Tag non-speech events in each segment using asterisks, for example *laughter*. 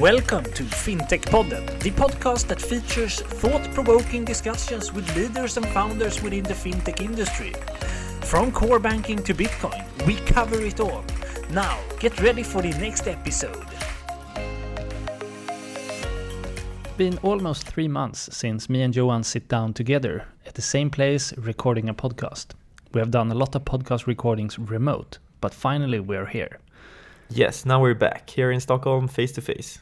Welcome to FinTech Podden, the podcast that features thought provoking discussions with leaders and founders within the fintech industry. From core banking to Bitcoin, we cover it all. Now, get ready for the next episode. Been almost three months since me and Johan sit down together at the same place recording a podcast. We have done a lot of podcast recordings remote, but finally we're here. Yes, now we're back here in Stockholm face to face.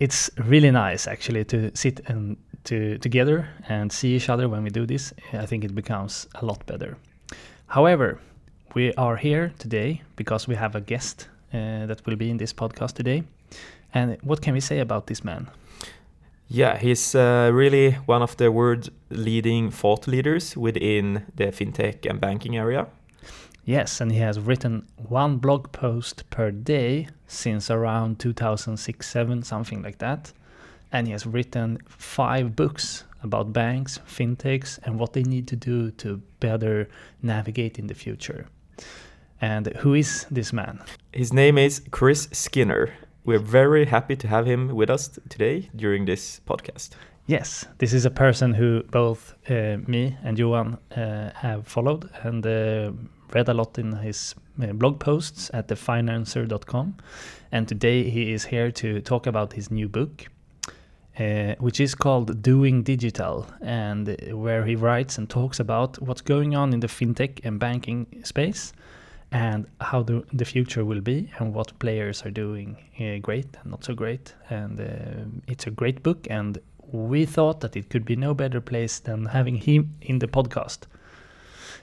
It's really nice actually to sit and to together and see each other when we do this. I think it becomes a lot better. However, we are here today because we have a guest uh, that will be in this podcast today. And what can we say about this man? Yeah, he's uh, really one of the world leading thought leaders within the fintech and banking area. Yes, and he has written one blog post per day since around 2006 7, something like that. And he has written five books about banks, fintechs, and what they need to do to better navigate in the future. And who is this man? His name is Chris Skinner. We're very happy to have him with us today during this podcast. Yes, this is a person who both uh, me and Johan uh, have followed and uh, read a lot in his uh, blog posts at thefinanser.com. And today he is here to talk about his new book, uh, which is called Doing Digital, and where he writes and talks about what's going on in the fintech and banking space and how the, the future will be and what players are doing uh, great and not so great. And uh, it's a great book, and we thought that it could be no better place than having him in the podcast.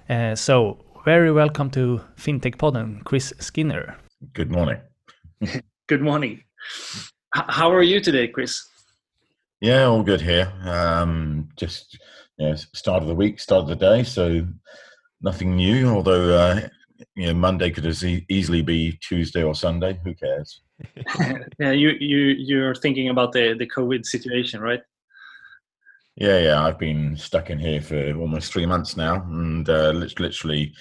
Uh, so very welcome to FinTech Podden, Chris Skinner. Good morning. *laughs* good morning. H- how are you today, Chris? Yeah, all good here. Um, just yeah, start of the week, start of the day, so nothing new. Although uh, you know, Monday could as e- easily be Tuesday or Sunday. Who cares? *laughs* yeah, you you you're thinking about the the COVID situation, right? Yeah, yeah. I've been stuck in here for almost three months now, and uh, literally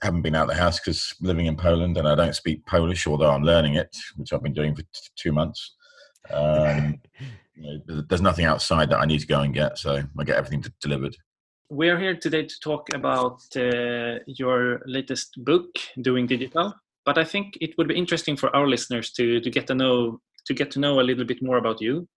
haven't been out of the house because living in Poland, and I don't speak Polish, although I'm learning it, which I've been doing for t- two months. Um, *laughs* you know, there's nothing outside that I need to go and get, so I get everything t- delivered. We're here today to talk about uh, your latest book, Doing Digital. But I think it would be interesting for our listeners to to get to know to get to know a little bit more about you.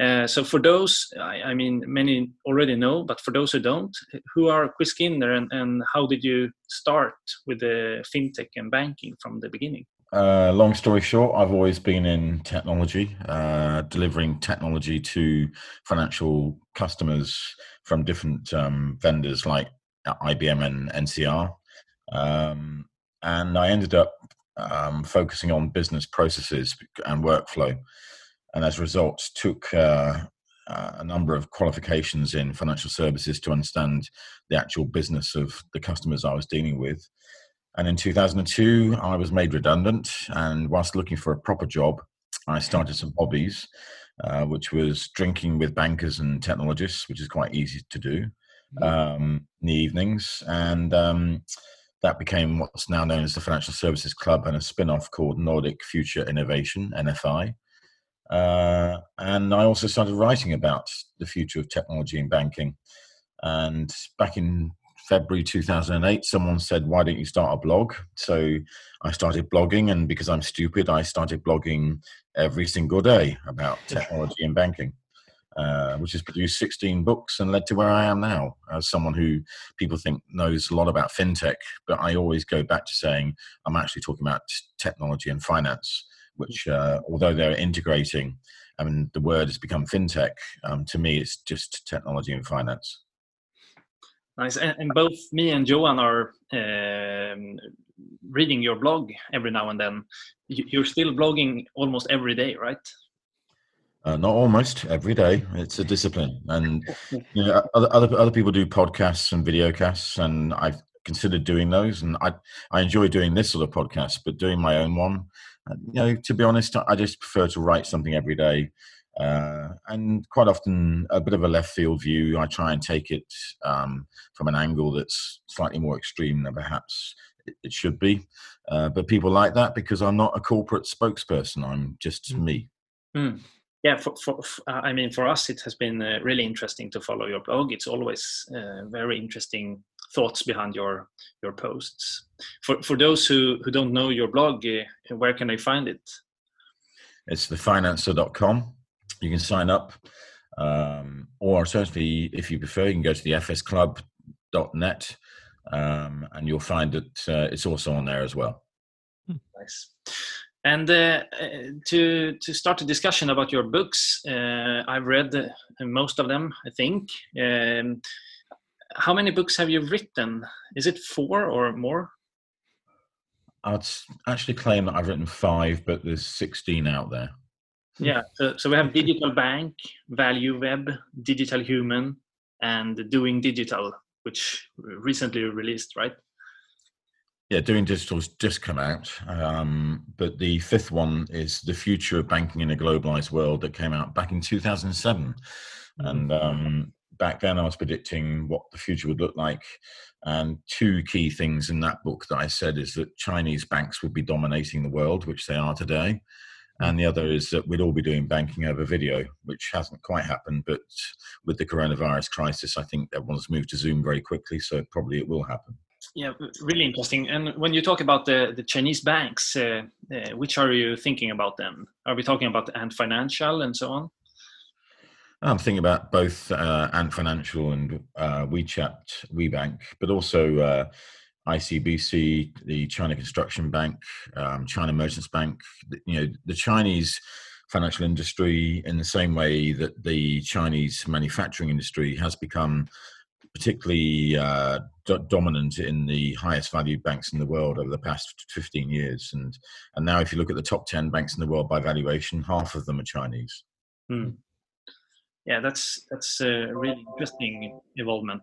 Uh, so for those, I, I, mean, many already know, but for those who don't, who are Chris Skinner and, and how did you start with the fintech and banking from the beginning? Uh, long story short, I've always been in technology, uh, delivering technology to financial customers from different um, vendors like IBM and NCR. Um, and I ended up um, focusing on business processes and workflow and as a result took uh, uh, a number of qualifications in financial services to understand the actual business of the customers I was dealing with. And in 2002, I was made redundant. And whilst looking for a proper job, I started some hobbies, uh, which was drinking with bankers and technologists, which is quite easy to do mm-hmm. um, in the evenings. And um, that became what's now known as the Financial Services Club and a spin off called Nordic Future Innovation, NFI. Uh, and I also started writing about the future of technology in banking. And back in February 2008, someone said, Why don't you start a blog? So I started blogging, and because I'm stupid, I started blogging every single day about technology and banking. Uh, which has produced 16 books and led to where I am now as someone who people think knows a lot about fintech, but I always go back to saying I'm actually talking about technology and finance which uh, although they're integrating, I mean, the word has become fintech. Um, to me, it's just technology and finance. Nice, and, and both me and Johan are um, reading your blog every now and then. You're still blogging almost every day, right? Uh, not almost every day. It's a discipline, and *laughs* you know, other, other other people do podcasts and videocasts, and I've considered doing those, and I I enjoy doing this sort of podcast, but doing my own one, you know, to be honest, I just prefer to write something every day. Uh, and quite often a bit of a left field view. I try and take it um, from an angle that's slightly more extreme than perhaps it, should be. Uh, but people like that because I'm not a corporate spokesperson. I'm just mm. me. Mm. Yeah, for, for, for, I mean, for us, it has been uh, really interesting to follow your blog. It's always uh, very interesting thoughts behind your your posts. For for those who who don't know your blog, uh, where can they find it? It's thefinanser.com. You can sign up, um, or certainly, if you prefer, you can go to the fsclub.net, um, and you'll find that uh, it's also on there as well. Hmm. Nice. And uh, to to start a discussion about your books, uh, I've read most of them. I think. Um, how many books have you written? Is it four or more? I'd actually claim that I've written five, but there's 16 out there. Yeah, so, so we have Digital Bank, Value Web, Digital Human, and Doing Digital, which recently released, right? Yeah, Doing Digital's just come out, um, but the fifth one is The Future of Banking in a Globalized World that came out back in 2007. Mm-hmm. And um, back then I was predicting what the future would look like. And two key things in that book that I said is that Chinese banks would be dominating the world, which they are today. And the other is that we'd all be doing banking over video, which hasn't quite happened. But with the coronavirus crisis, I think everyone's moved to Zoom very quickly. So probably it will happen. Yeah, really interesting. And when you talk about the, the Chinese banks, uh, uh, which are you thinking about them? Are we talking about Ant Financial and so on? I'm thinking about both uh, Ant Financial and uh, WeChat, WeBank, but also uh, ICBC, the China Construction Bank, um, China Merchants Bank. You know, the Chinese financial industry, in the same way that the Chinese manufacturing industry has become particularly uh, do- dominant in the highest valued banks in the world over the past 15 years. And, and now, if you look at the top 10 banks in the world by valuation, half of them are Chinese. Hmm yeah that's that's a really interesting involvement.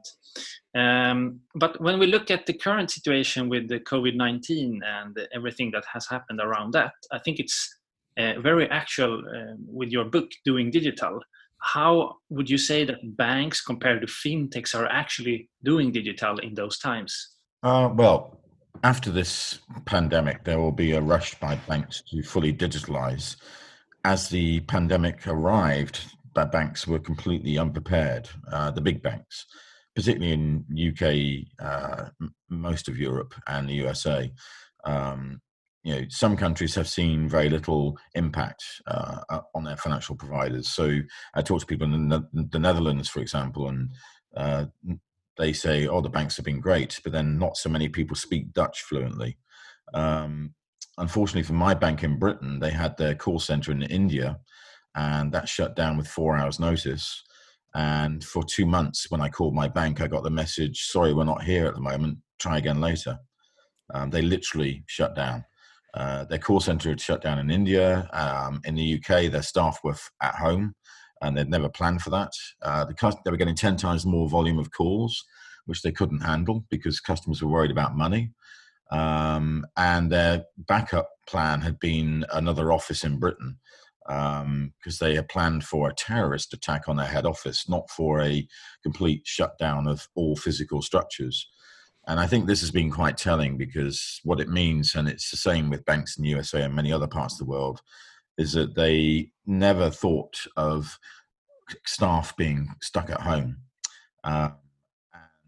Um, but when we look at the current situation with the covid-19 and everything that has happened around that i think it's uh, very actual uh, with your book doing digital. How would you say that banks compared to fintechs are actually doing digital in those times? Uh, well after this pandemic there will be a rush by banks to fully digitalize. As the pandemic arrived banks were completely unprepared. Uh, the big banks, particularly in UK, uh, most of Europe, and the USA. Um, you know, some countries have seen very little impact uh, on their financial providers. So I talk to people in the, the Netherlands, for example, and uh, they say, "Oh, the banks have been great," but then not so many people speak Dutch fluently. Um, unfortunately, for my bank in Britain, they had their call center in India, and that shut down with four hours notice. And for two months when i called my bank i got the message sorry we're not here at the moment. Try again later. Um, they literally shut down. Uh, their call center had shut down in india um, in the uk their staff were f- at home and they'd never planned for that. Uh, the, they were getting 10 times more volume of calls which they couldn't handle because customers were worried about money. Um, and their backup plan had been another office in britain because um, they had planned for a terrorist attack on their head office, not for a complete shutdown of all physical structures. And I think this has been quite telling because what it means, and it's the same with banks in the USA and many other parts of the world, is that they never thought of staff being stuck at home. Uh,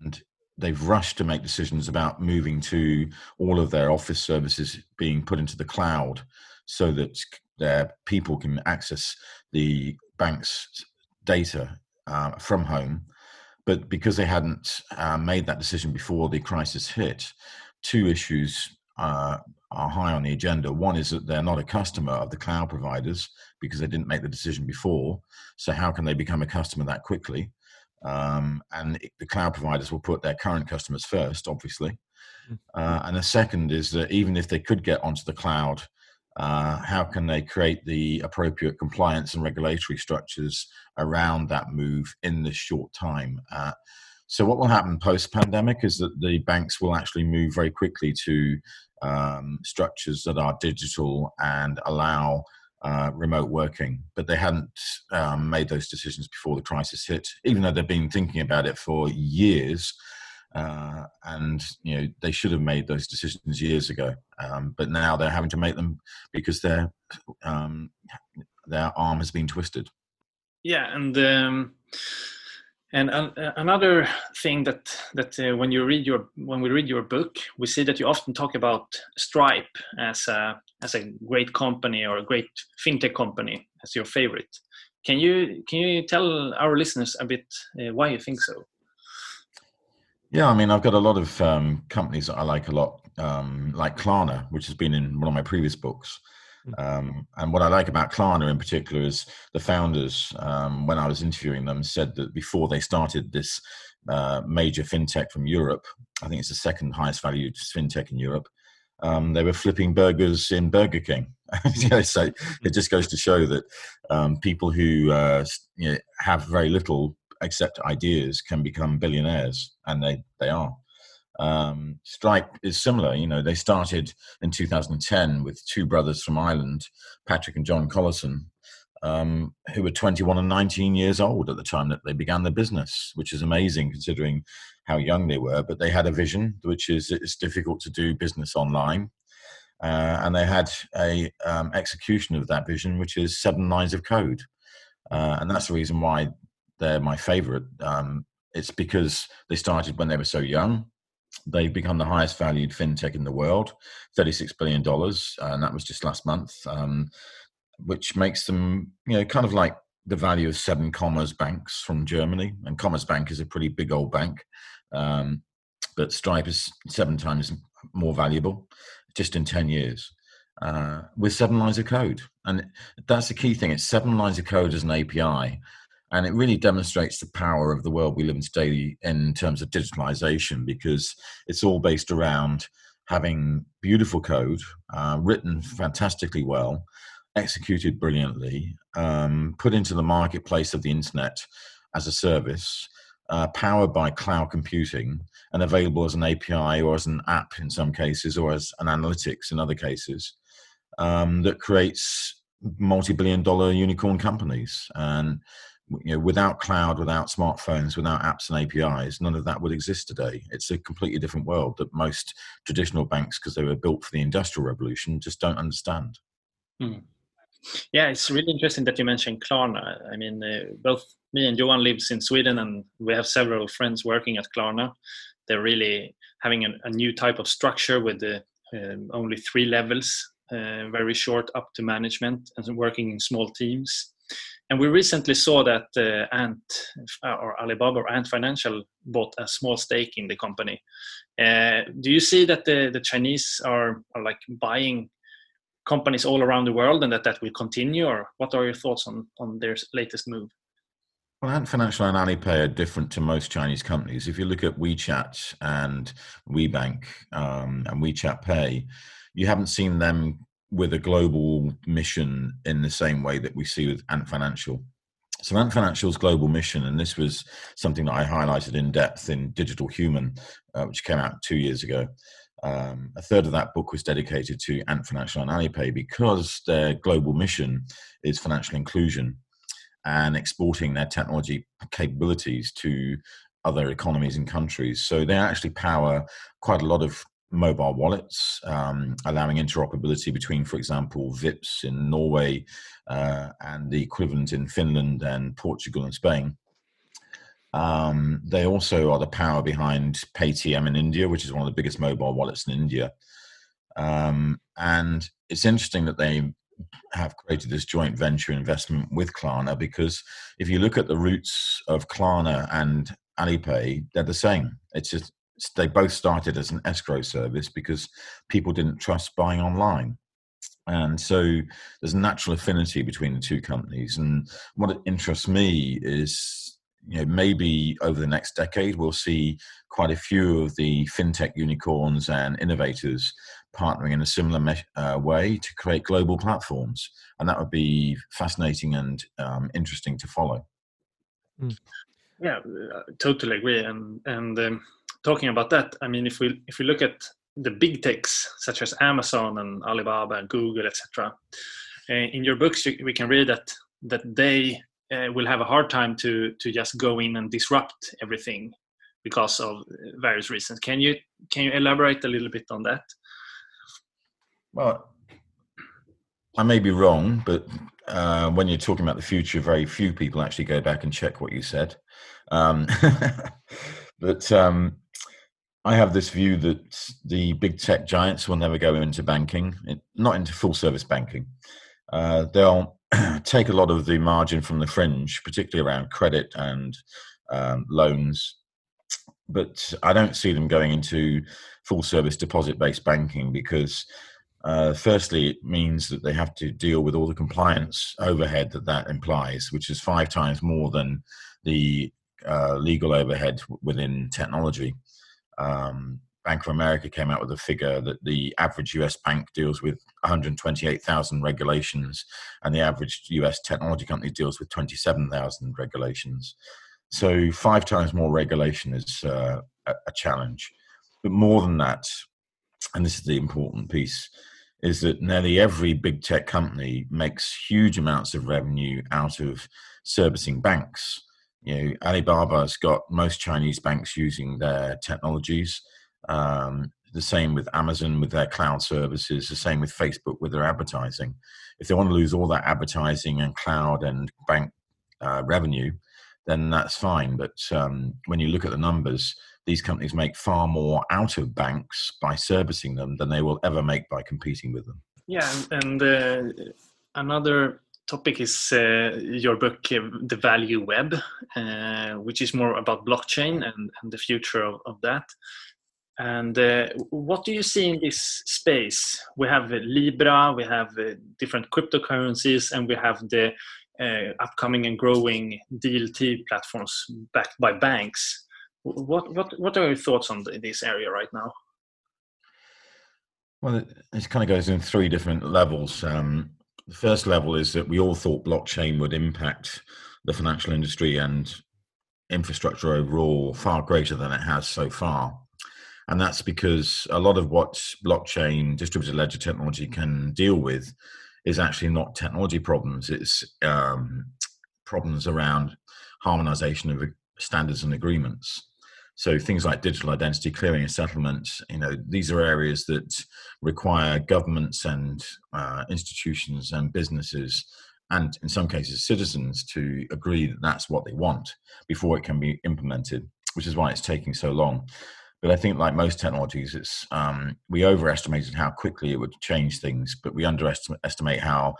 and they've rushed to make decisions about moving to all of their office services being put into the cloud so that their people can access the bank's data uh, from home. But because they hadn't uh, made that decision before the crisis hit, two issues uh, are high on the agenda. One is that they're not a customer of the cloud providers because they didn't make the decision before. So, how can they become a customer that quickly? Um, and the cloud providers will put their current customers first, obviously. Mm. Uh, and the second is that even if they could get onto the cloud uh, how can they create the appropriate compliance and regulatory structures around that move in this short time? Uh, so, what will happen post pandemic is that the banks will actually move very quickly to um, structures that are digital and allow uh, remote working, but they hadn't um, made those decisions before the crisis hit, even though they've been thinking about it for years. Uh, and you know they should have made those decisions years ago, um, but now they're having to make them because they're um, their arm has been twisted. Yeah, and um, and uh, another thing that that uh, when you read your when we read your book, we see that you often talk about Stripe as a as a great company or a great fintech company as your favorite. Can you can you tell our listeners a bit uh, why you think so? Yeah, I mean, I've got a lot of um, companies that I like a lot, um, like Klarna, which has been in one of my previous books. Mm. Um, and what I like about Klarna in particular is the founders, um, when I was interviewing them, said that before they started this uh, major fintech from Europe, I think it's the second highest valued fintech in Europe, um, they were flipping burgers in Burger King. *laughs* so it just goes to show that um, people who uh, you know, have very little accept ideas can become billionaires, and they they are. Um, Stripe is similar. You know, they started in 2010 with two brothers from Ireland, Patrick and John Collison, um, who were 21 and 19 years old at the time that they began the business, which is amazing considering how young they were. But they had a vision, which is it's difficult to do business online. Uh, and they had a um, execution of that vision, which is seven lines of code, uh, and that's the reason why they're my favorite. Um, it's because they started when they were so young. They've become the highest valued fintech in the world, $36 billion, and that was just last month, um, which makes them, you know, kind of like the value of seven Commerzbanks from Germany. And Commerzbank is a pretty big old bank, um, but Stripe is seven times more valuable just in 10 years. Uh, with seven lines of code. And that's the key thing. It's seven lines of code as an API and it really demonstrates the power of the world we live in today in terms of digitalization because it's all based around having beautiful code uh, written fantastically well executed brilliantly um, put into the marketplace of the internet as a service uh, powered by cloud computing and available as an api or as an app in some cases or as an analytics in other cases um, that creates multi-billion dollar unicorn companies. And you know, without cloud, without smartphones, without apps and APIs, none of that would exist today. It's a completely different world that most traditional banks, because they were built for the industrial revolution, just don't understand. Hmm. Yeah, it's really interesting that you mentioned Klarna. I mean, uh, both me and Johan lives in Sweden, and we have several friends working at Klarna. They're really having a, new type of structure with the, um, only three levels, uh, very short up to management, and working in small teams and we recently saw that uh, Ant uh, or Alibaba or Ant Financial bought a small stake in the company. Uh, do you see that the, the Chinese are, are like buying companies all around the world and that that will continue or what are your thoughts on, on their latest move? Well, Ant Financial and Alipay are different to most Chinese companies. If you look at WeChat and WeBank um, and WeChat Pay, you haven't seen them with a global mission in the same way that we see with Ant Financial. So Ant Financial's global mission, and this was something that I highlighted in depth in Digital Human, uh, which came out two years ago. Um, a third of that book was dedicated to Ant Financial and Alipay because their global mission is financial inclusion and exporting their technology capabilities to other economies and countries. So they actually power quite a lot of mobile wallets, um, allowing interoperability between, for example, Vipps in Norway uh, and the equivalent in Finland and Portugal and Spain. Um, they also are the power behind Paytm in India, which is one of the biggest mobile wallets in India. Um, and it's interesting that they have created this joint venture investment with Klarna because if you look at the roots of Klarna and Alipay, they're the same. It's just they both started as an escrow service because people didn't trust buying online. And so there's a natural affinity between the two companies. And what interests me is, you know, maybe over the next decade, we'll see quite a few of the fintech unicorns and innovators partnering in a similar me- uh, way to create global platforms. And that would be fascinating and um, interesting to follow. Mm. Yeah, uh, totally agree. And, and, um, talking about that, I mean, if we if we look at the big techs such as Amazon and Alibaba and Google, etc., uh, in your books we can read that that they uh, will have a hard time to to just go in and disrupt everything because of various reasons. Can you can you elaborate a little bit on that? Well, I may be wrong, but uh, when you're talking about the future, very few people actually go back and check what you said. Um, *laughs* but um, I have this view that the big tech giants will never go into banking, not into full service banking. Uh, they'll *clears throat* take a lot of the margin from the fringe, particularly around credit and um, loans. But I don't see them going into full service deposit based banking because uh, firstly, it means that they have to deal with all the compliance overhead that that implies, which is five times more than the uh, legal overhead within technology. Um, Bank of America came out with a figure that the average US bank deals with 128,000 regulations, and the average US technology company deals with 27,000 regulations. So, five times more regulation is uh, a challenge. But more than that, and this is the important piece, is that nearly every big tech company makes huge amounts of revenue out of servicing banks. You know, Alibaba's got most Chinese banks using their technologies. Um, the same with Amazon with their cloud services. The same with Facebook with their advertising. If they want to lose all that advertising and cloud and bank uh, revenue, then that's fine. But um, when you look at the numbers, these companies make far more out of banks by servicing them than they will ever make by competing with them. Yeah, and uh, another topic is uh, your book, uh, The Value Web, uh, which is more about blockchain and, and the future of, of that. And uh, what do you see in this space? We have Libra, we have uh, different cryptocurrencies, and we have the upcoming and growing DLT platforms backed by banks. What what what are your thoughts on this area right now? Well, it, it, kind of goes in three different levels. Um, the first level is that we all thought blockchain would impact the financial industry and infrastructure overall far greater than it has so far. And that's because a lot of what blockchain distributed ledger technology can deal with is actually not technology problems, it's um, problems around harmonization of standards and agreements. So things like digital identity clearing and settlement, you know, these are areas that require governments and uh, institutions and businesses, and in some cases citizens, to agree that that's what they want before it can be implemented. Which is why it's taking so long. But I think, like most technologies, it's um, we overestimated how quickly it would change things, but we underestimate how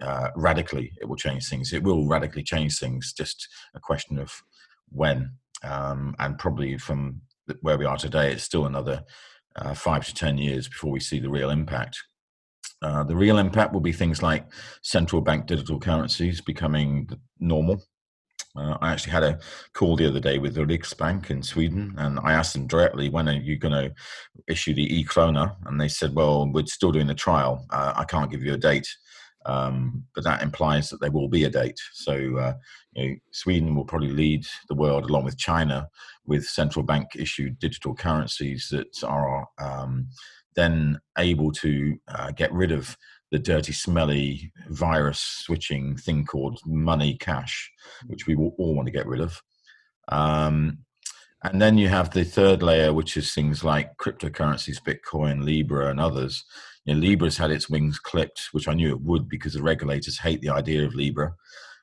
uh, radically it will change things. It will radically change things. Just a question of when um, and probably from where we are today, it's still another uh, five to ten years before we see the real impact. Uh, the real impact will be things like central bank digital currencies becoming normal. Uh, I actually had a call the other day with the Riksbank in Sweden, and I asked them directly, "When are you going to issue the e-krona?" And they said, "Well, we're still doing the trial. Uh, I can't give you a date." Um, but that implies that there will be a date. So uh, you know, Sweden will probably lead the world along with China with central bank issued digital currencies that are um, then able to uh, get rid of the dirty, smelly virus switching thing called money cash, which we all want to get rid of. Um, and then you have the third layer, which is things like cryptocurrencies, Bitcoin, Libra, and others. You know, Libra's had its wings clipped, which I knew it would because the regulators hate the idea of Libra,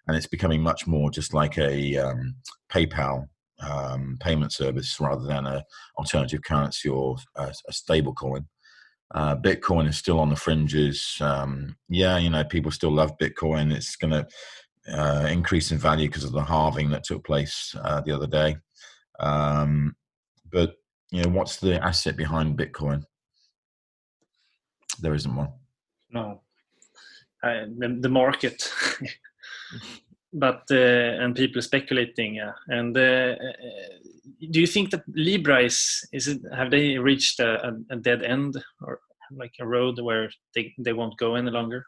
and it's becoming much more just like a um, PayPal um, payment service rather than an alternative currency or a, a stable coin. Uh, Bitcoin is still on the fringes. Um, yeah, you know, people still love Bitcoin. It's going to uh, increase in value because of the halving that took place uh, the other day. Um, but you know, what's the asset behind Bitcoin? There isn't one. No, uh, the, the market. *laughs* but uh, and people speculating. Yeah. And uh, uh, do you think that Libra is is it, have they reached a, a, dead end or like a road where they they won't go any longer?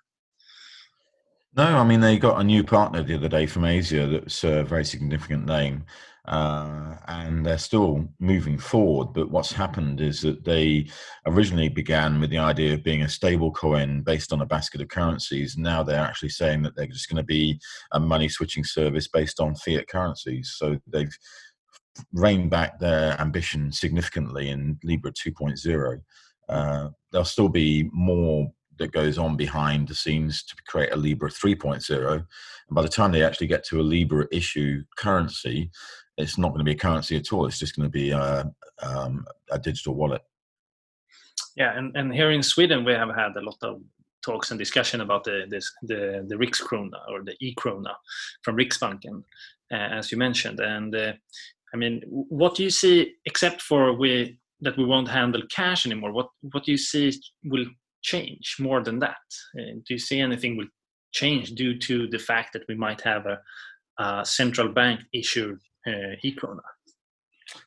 No, I mean they got a new partner the other day from Asia that's a very significant name, uh, and they're still moving forward. But what's happened is that they originally began with the idea of being a stable coin based on a basket of currencies. Now they're actually saying that they're just going to be a money switching service based on fiat currencies. So they've reined back their ambition significantly in Libra 2.0. Uh, there'll still be more that goes on behind the scenes to create a Libra 3.0. And by the time they actually get to a Libra issue currency, it's not going to be a currency at all. It's just going to be a, um, a digital wallet. Yeah, and, and here in Sweden, we have had a lot of talks and discussion about the this, the the Rikskrona or the e-krona from Riksbanken, uh, as you mentioned. And uh, I mean, what do you see, except for we that we won't handle cash anymore? What what do you see will change more than that? Uh, do you see anything will change due to the fact that we might have a, a central bank issued uh, e-krona?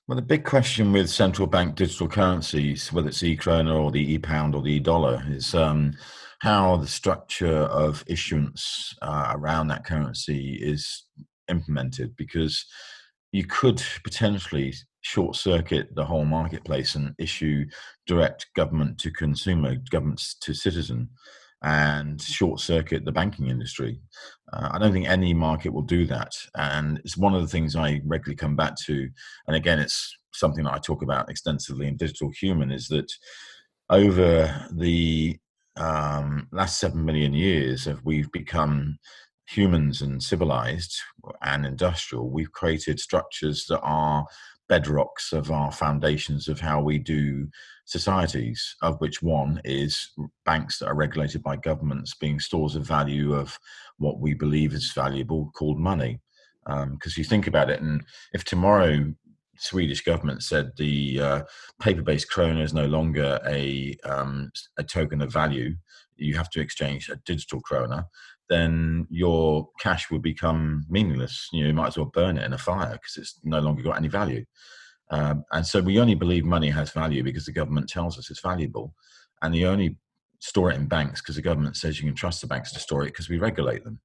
Well, the big question with central bank digital currencies, whether it's e-krona or the e-pound or the e-dollar, is um, how the structure of issuance uh, around that currency is implemented. Because you could potentially short circuit the whole marketplace and issue direct government to consumer, governments to citizen, and short circuit the banking industry. Uh, I don't think any market will do that. And it's one of the things I regularly come back to. And again, it's something that I talk about extensively in Digital Human is that over the um, last seven million years, if we've become humans and civilized and industrial, we've created structures that are bedrocks of our foundations of how we do societies, of which one is banks that are regulated by governments being stores of value of what we believe is valuable called money. Because um, you think about it, and if tomorrow Swedish government said the uh, paper-based krona is no longer a um, a token of value, you have to exchange a digital krona, then your cash will become meaningless. You, know, you might as well burn it in a fire because it's no longer got any value. Um, and so we only believe money has value because the government tells us it's valuable, and you only store it in banks because the government says you can trust the banks to store it because we regulate them.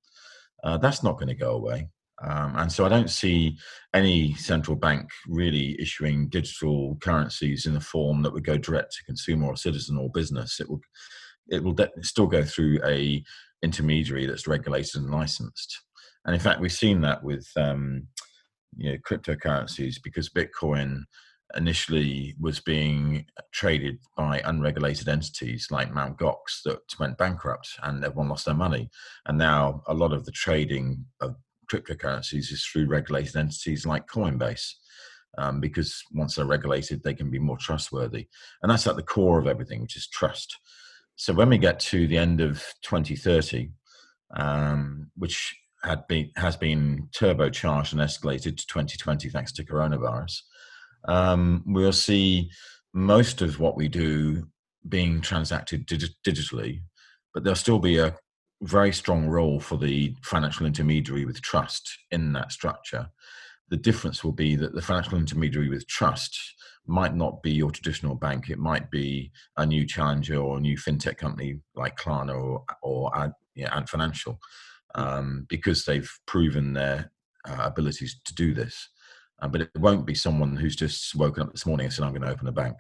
Uh, that's not going to go away. Um, and so I don't see any central bank really issuing digital currencies in a form that would go direct to consumer or citizen or business. It will, it will de- still go through a intermediary that's regulated and licensed. And in fact, we've seen that with um, you know, cryptocurrencies because Bitcoin initially was being traded by unregulated entities like Mt. Gox that went bankrupt and everyone lost their money. And now a lot of the trading of cryptocurrencies is through regulated entities like Coinbase. Um, because once they're regulated, they can be more trustworthy. And that's at the core of everything, which is trust. So when we get to the end of 2030, um, which had been has been turbocharged and escalated to 2020 thanks to coronavirus, um, we'll see most of what we do being transacted dig- digitally, but there'll still be a very strong role for the financial intermediary with trust in that structure. The difference will be that the financial intermediary with trust might not be your traditional bank. It might be a new challenger or a new fintech company like Klarna or or Ant, yeah, Ant Financial, um, because they've proven their uh, abilities to do this. Uh, but it won't be someone who's just woken up this morning and said, "I'm going to open a bank."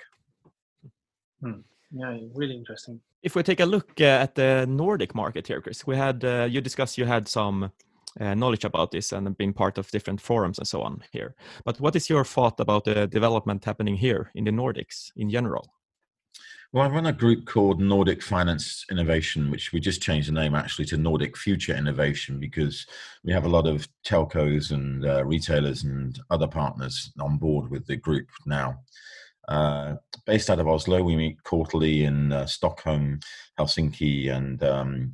Hmm. Yeah, really interesting. If we take a look uh, at the Nordic market here, Chris, we had uh, you discussed you had some uh, knowledge about this and been part of different forums and so on here. But what is your thought about the development happening here in the Nordics in general? Well, I run a group called Nordic Finance Innovation, which we just changed the name actually to Nordic Future Innovation because we have a lot of telcos and uh, retailers and other partners on board with the group now. Uh, based out of Oslo, we meet quarterly in uh, Stockholm, Helsinki, and um,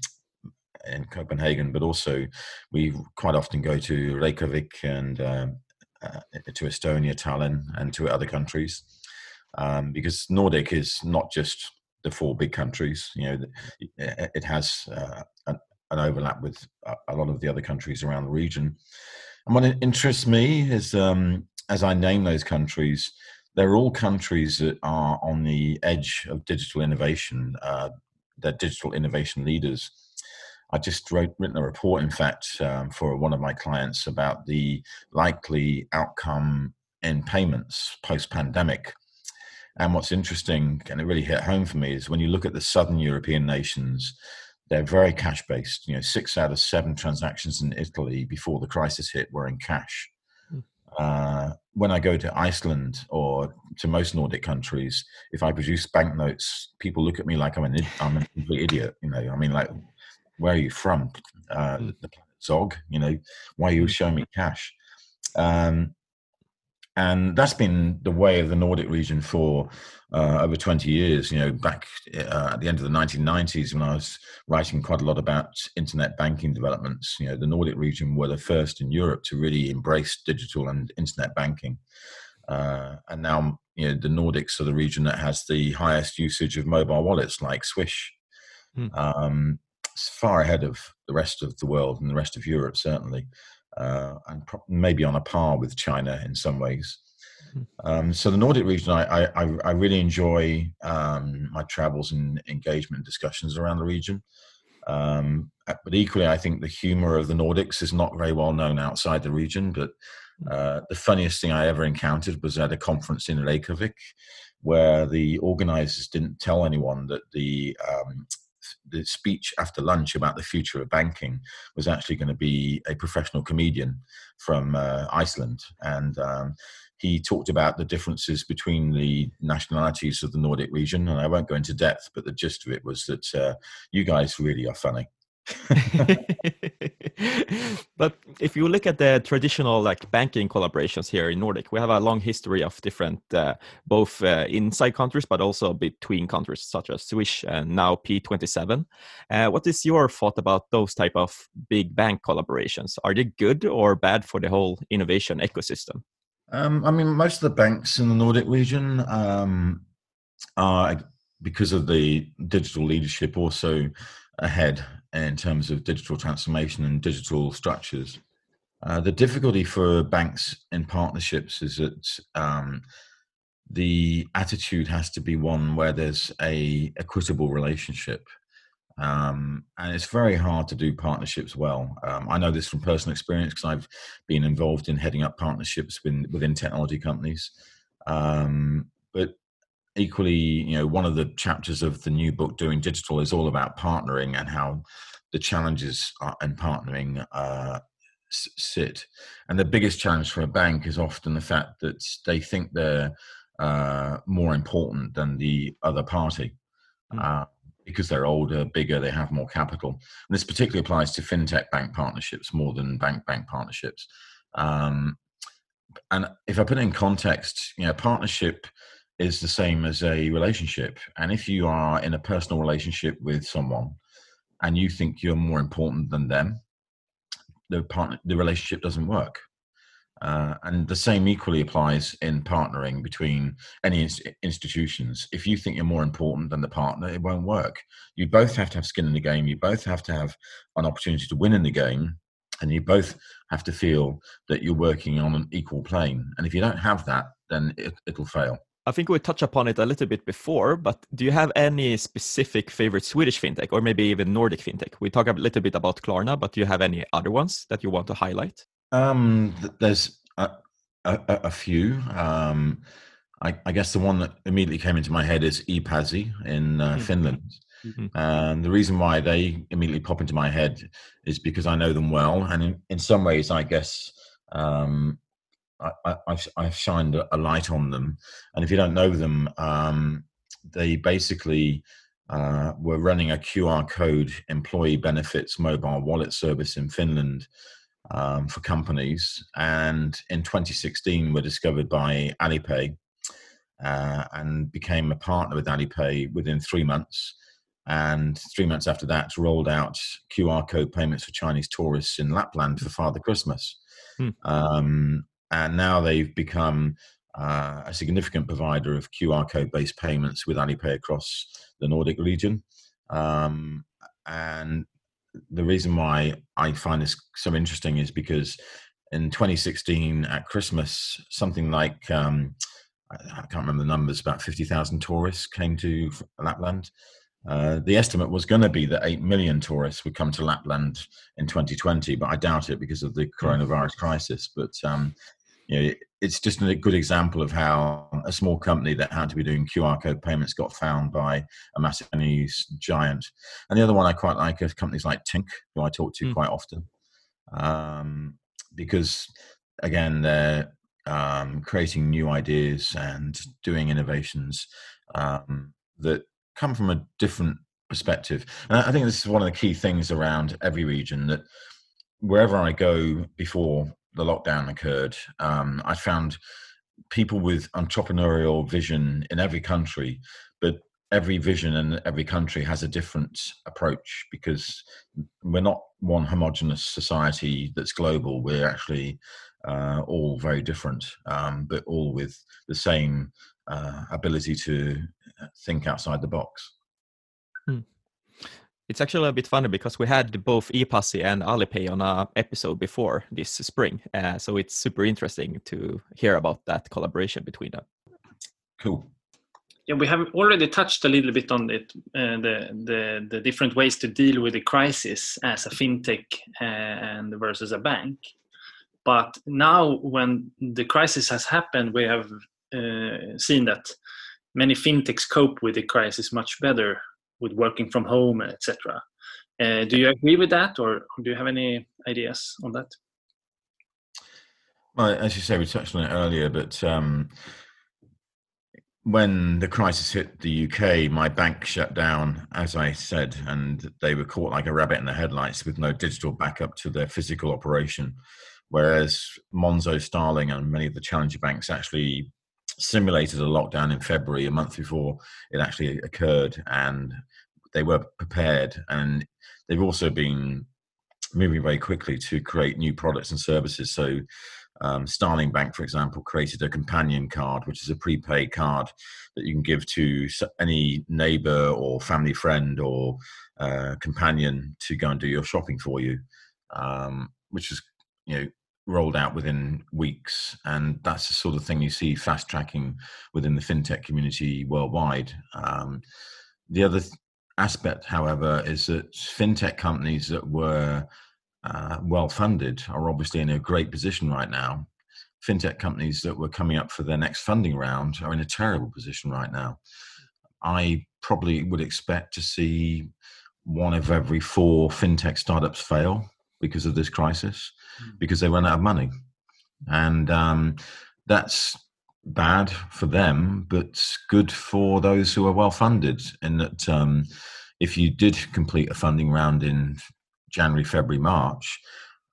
in Copenhagen, but also we quite often go to Reykjavik and uh, uh, to Estonia, Tallinn, and to other countries um, because Nordic is not just the four big countries. You know, it has uh, an, an, overlap with a lot of the other countries around the region. And what interests me is, um, as I name those countries, they're all countries that are on the edge of digital innovation. Uh, they're digital innovation leaders. I just wrote written a report, in fact, um, for one of my clients about the likely outcome in payments post pandemic. And what's interesting, and it really hit home for me, is when you look at the southern European nations, they're very cash based. You know, six out of seven transactions in Italy before the crisis hit were in cash. Hmm. Uh, when I go to Iceland or to most Nordic countries, if I produce banknotes, people look at me like I'm an I'm an idiot. You know, I mean, like, where are you from? Uh, mm. the planet Zog. You know, why are you mm. showing me cash? Um, and that's been the way of the Nordic region for uh, over 20 years. You know, back uh, at the end of the 1990s, when I was writing quite a lot about internet banking developments, you know, the Nordic region were the first in Europe to really embrace digital and internet banking. Uh, and now, you know, the Nordics are the region that has the highest usage of mobile wallets, like Swish. Hmm. Um, far ahead of the rest of the world and the rest of Europe, certainly uh, and pro- maybe on a par with China in some ways. Hmm. Um, so the Nordic region, I, I, I really enjoy um, my travels and engagement discussions around the region. Um, uh, but equally, I think the humor of the Nordics is not very well known outside the region. But hmm. uh, the funniest thing I ever encountered was at a conference in Reykjavik, where the organizers didn't tell anyone that the um, the speech after lunch about the future of banking was actually going to be a professional comedian from uh, Iceland, and um, he talked about the differences between the nationalities of the Nordic region. And I won't go into depth, but the gist of it was that uh, you guys really are funny. *laughs* but if you look at the traditional like banking collaborations here in Nordic, we have a long history of different, uh, both uh, inside countries, but also between countries, such as Swish and now P27. Uh, what is your thought about those type of big bank collaborations? Are they good or bad for the whole innovation ecosystem? Um, I mean, most of the banks in the Nordic region um, are because of the digital leadership also ahead in terms of digital transformation and digital structures. Uh, the difficulty for banks in partnerships is that um, the attitude has to be one where there's a equitable relationship. Um, and it's very hard to do partnerships well. Um, I know this from personal experience because I've been involved in heading up partnerships within, within technology companies. Um, but equally, you know, one of the chapters of the new book, Doing Digital, is all about partnering and how the challenges in partnering uh, sit. And the biggest challenge for a bank is often the fact that they think they're uh, more important than the other party. Mm. Uh, because they're older, bigger, they have more capital. And this particularly applies to fintech bank partnerships more than bank bank partnerships. Um, and if I put it in context, you know, partnership is the same as a relationship. And if you are in a personal relationship with someone and you think you're more important than them, the partner, the relationship doesn't work. Uh, and the same equally applies in partnering between any institutions. If you think you're more important than the partner, it won't work. You both have to have skin in the game. You both have to have an opportunity to win in the game. And you both have to feel that you're working on an equal plane. And if you don't have that, then it, it'll fail. I think we touched upon it a little bit before, but do you have any specific favorite Swedish fintech or maybe even Nordic fintech? We talked a little bit about Klarna, but do you have any other ones that you want to highlight? Um, there's a, a, a few. Um, I, I, guess the one that immediately came into my head is ePassi in uh, mm-hmm. Finland. Mm-hmm. And the reason why they immediately pop into my head is because I know them well. And in, in some ways, I guess um, I, have I've shined a light on them. And if you don't know them, um, they basically uh, were running a QR code employee benefits mobile wallet service in Finland um, for companies. And in 2016, were discovered by Alipay uh, and became a partner with Alipay within three months. And three months after that, rolled out QR code payments for Chinese tourists in Lapland for Father Christmas. Hmm. Um, and now they've become uh, a significant provider of QR code based payments with Alipay across the Nordic region. Um, and the reason why I find this so interesting is because in 2016 at Christmas, something like um, I can't remember the numbers, about 50,000 tourists came to Lapland. Uh, the estimate was going to be that 8 million tourists would come to Lapland in 2020, but I doubt it because of the hmm. coronavirus crisis. But um, you know, it's just a good example of how a small company that had to be doing QR code payments got found by a massive Chinese giant. And the other one I quite like is companies like Tink, who I talk to mm. quite often, um, because again, they're um, creating new ideas and doing innovations um, that come from a different perspective. And I think this is one of the key things around every region that wherever I go before the lockdown occurred, um, I found people with entrepreneurial vision in every country, but every vision in every country has a different approach because we're not one homogenous society that's global. We're actually uh, all very different, um, but all with the same uh, ability to think outside the box. Hmm. It's actually a bit funny because we had both ePassi and Alipay on a episode before this spring, uh, so it's super interesting to hear about that collaboration between them. Cool. Yeah, we have already touched a little bit on it, uh, the, the the different ways to deal with the crisis as a fintech uh, and versus a bank. But now, when the crisis has happened, we have uh, seen that many fintechs cope with the crisis much better with working from home, etc. Uh, do you agree with that, or do you have any ideas on that? Well, as you say, we touched on it earlier, but um, when the crisis hit the UK, my bank shut down, as I said, and they were caught like a rabbit in the headlights with no digital backup to their physical operation. Whereas Monzo, Starling, and many of the challenger banks actually simulated a lockdown in February, a month before it actually occurred, and they were prepared. And they've also been moving very quickly to create new products and services. So, um, Starling Bank, for example, created a companion card, which is a prepaid card that you can give to any neighbor or family friend or uh, companion to go and do your shopping for you, um, which is you know rolled out within weeks, and that's the sort of thing you see fast tracking within the fintech community worldwide. Um, the other th- aspect, however, is that fintech companies that were uh, well funded are obviously in a great position right now. Fintech companies that were coming up for their next funding round are in a terrible position right now. I probably would expect to see one of every four fintech startups fail because of this crisis because they run out of money. And um, that's bad for them, but good for those who are well funded. In that, um, if you did complete a funding round in January, February, March,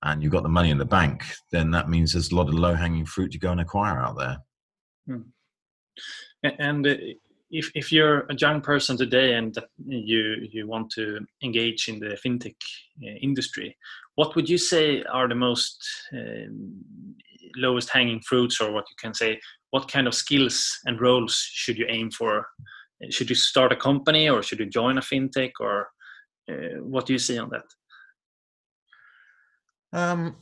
and you've got the money in the bank, then that means there's a lot of low hanging fruit to go and acquire out there. Hmm. And uh, if if you're a young person today and you you want to engage in the fintech uh, industry, what would you say are the most uh, lowest hanging fruits, or what you can say? What kind of skills and roles should you aim for? Should you start a company, or should you join a fintech, or uh, what do you see on that? Um,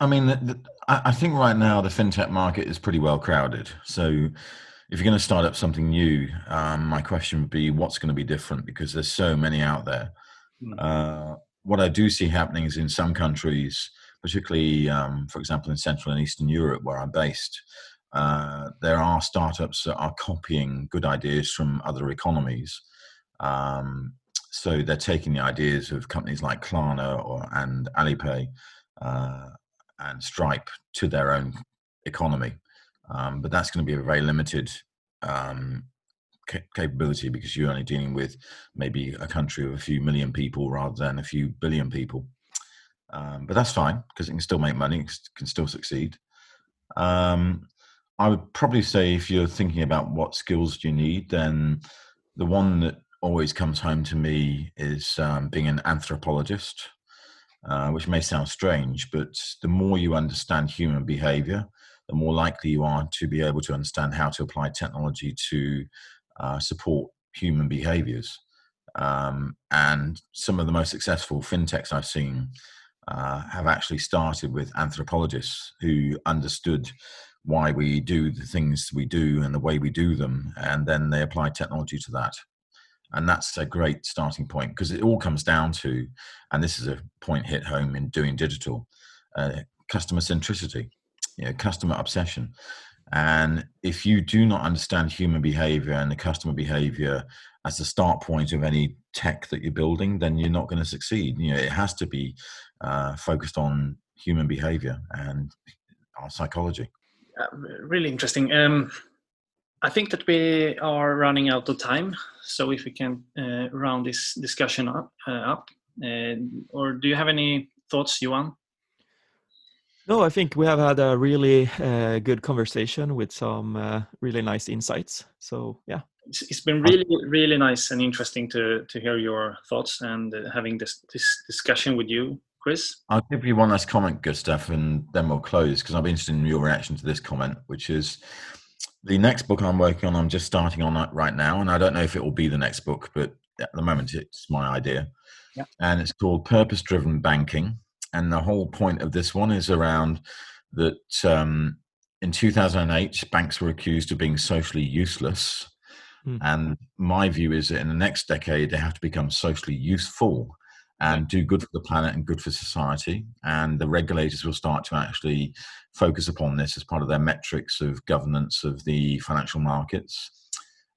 I mean, the, the, I think right now the fintech market is pretty well crowded. So if you're going to start up something new, um, my question would be what's going to be different because there's so many out there. Mm. Uh, what I do see happening is in some countries, particularly, um, for example, in Central and Eastern Europe, where I'm based, uh, there are startups that are copying good ideas from other economies. Um, so they're taking the ideas of companies like Klarna or and Alipay uh, and Stripe to their own economy. Um, but that's going to be a very limited um, ca- capability because you're only dealing with maybe a country of a few million people rather than a few billion people. Um, but that's fine because it can still make money, can still succeed. Um, I would probably say if you're thinking about what skills do you need, then the one that always comes home to me is um, being an anthropologist, uh, which may sound strange, but the more you understand human behavior, the more likely you are to be able to understand how to apply technology to uh, support human behaviors. Um, and some of the most successful fintechs I've seen uh, have actually started with anthropologists who understood why we do the things we do and the way we do them, and then they apply technology to that. And that's a great starting point because it all comes down to, and this is a point hit home in doing digital, uh, customer centricity you know, customer obsession. And if you do not understand human behavior and the customer behavior as the start point of any tech that you're building, then you're not going to succeed. You know, it has to be uh, focused on human behavior. And our psychology. Really interesting. Um, I think that we are running out of time, so if we can uh, round this discussion up, uh, up uh, or do you have any thoughts, Johan? No, I think we have had a really uh, good conversation with some uh, really nice insights. So yeah, it's, it's been really, really nice and interesting to to hear your thoughts and uh, having this this discussion with you, Chris. I'll give you one last comment, Gustav, and then we'll close because I'll be interested in your reaction to this comment, which is the next book I'm working on. I'm just starting on that right now, and I don't know if it will be the next book, but at the moment it's my idea. Yeah. And it's called Purpose Driven Banking and the whole point of this one is around that um, in 2008 banks were accused of being socially useless. Mm. and my view is that in the next decade they have to become socially useful and do good for the planet and good for society. And the regulators will start to actually focus upon this as part of their metrics of governance of the financial markets.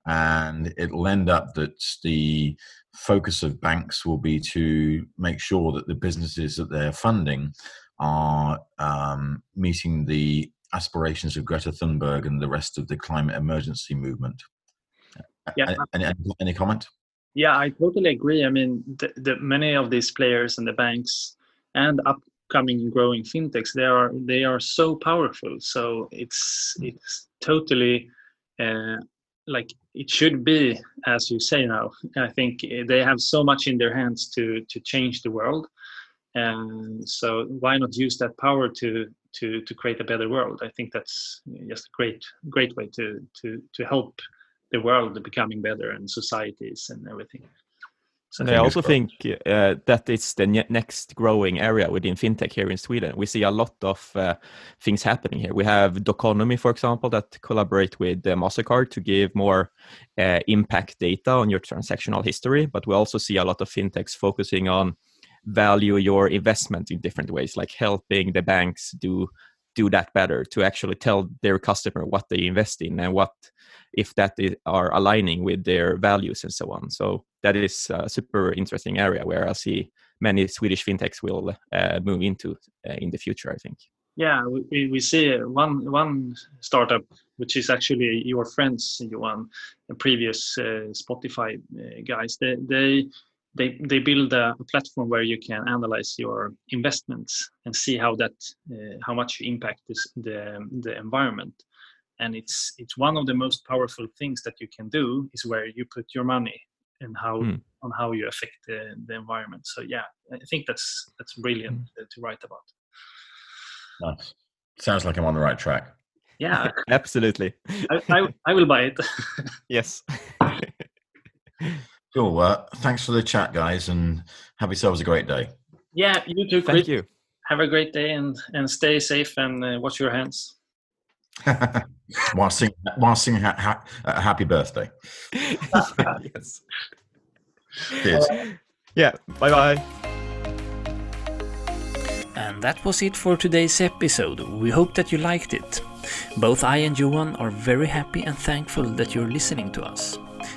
And it'll end up that the focus of banks will be to make sure that the businesses that they're funding are um, meeting the aspirations of Greta Thunberg and the rest of the climate emergency movement. Yeah. Any, any, any comment? Yeah, I totally agree. I mean, the, the, many of these players and the banks and upcoming and growing fintechs, they are they are so powerful. So it's it's totally uh, like it should be as you say now i think they have so much in their hands to to change the world. And so why not use that power to to to create a better world? I think that's just a great great way to to to help the world becoming better and societies and everything so I also think uh, that it's the ne next growing area within fintech here in Sweden. We see a lot of uh, things happening here. We have Doconomy, for example, that collaborate with uh, Mastercard to give more uh, impact data on your transactional history. But we also see a lot of fintechs focusing on value your investment in different ways, like helping the banks do do that better to actually tell their customer what they invest in and what if that is, are aligning with their values and so on. So that is a super interesting area where i see many swedish fintechs will uh, move into uh, in the future i think. Yeah we, we see one one startup which is actually your friends Johan, previous uh, spotify uh, guys. They, they they they build a, a, platform where you can analyze your investments and see how that uh, how much you impact this, the the environment. And it's it's one of the most powerful things that you can do is where you put your money and how mm. on how you affect the, the environment. So yeah i think that's that's brilliant mm. to write about. Nice. Sounds like i'm on the right track. Yeah. *laughs* Absolutely. I, I, I will buy it. *laughs* Yes *laughs* Cool. Uh, thanks for the chat, guys, and have yourselves a great day. Yeah, you too. Thank you. Have a great day and and stay safe and uh, wash your hands. *laughs* while singing, while singing ha- ha- uh, happy birthday. *laughs* yes. Cheers. Yeah. Bye bye. And that was it for today's episode. We hope that you liked it. Both I and Johan are very happy and thankful that you're listening to us.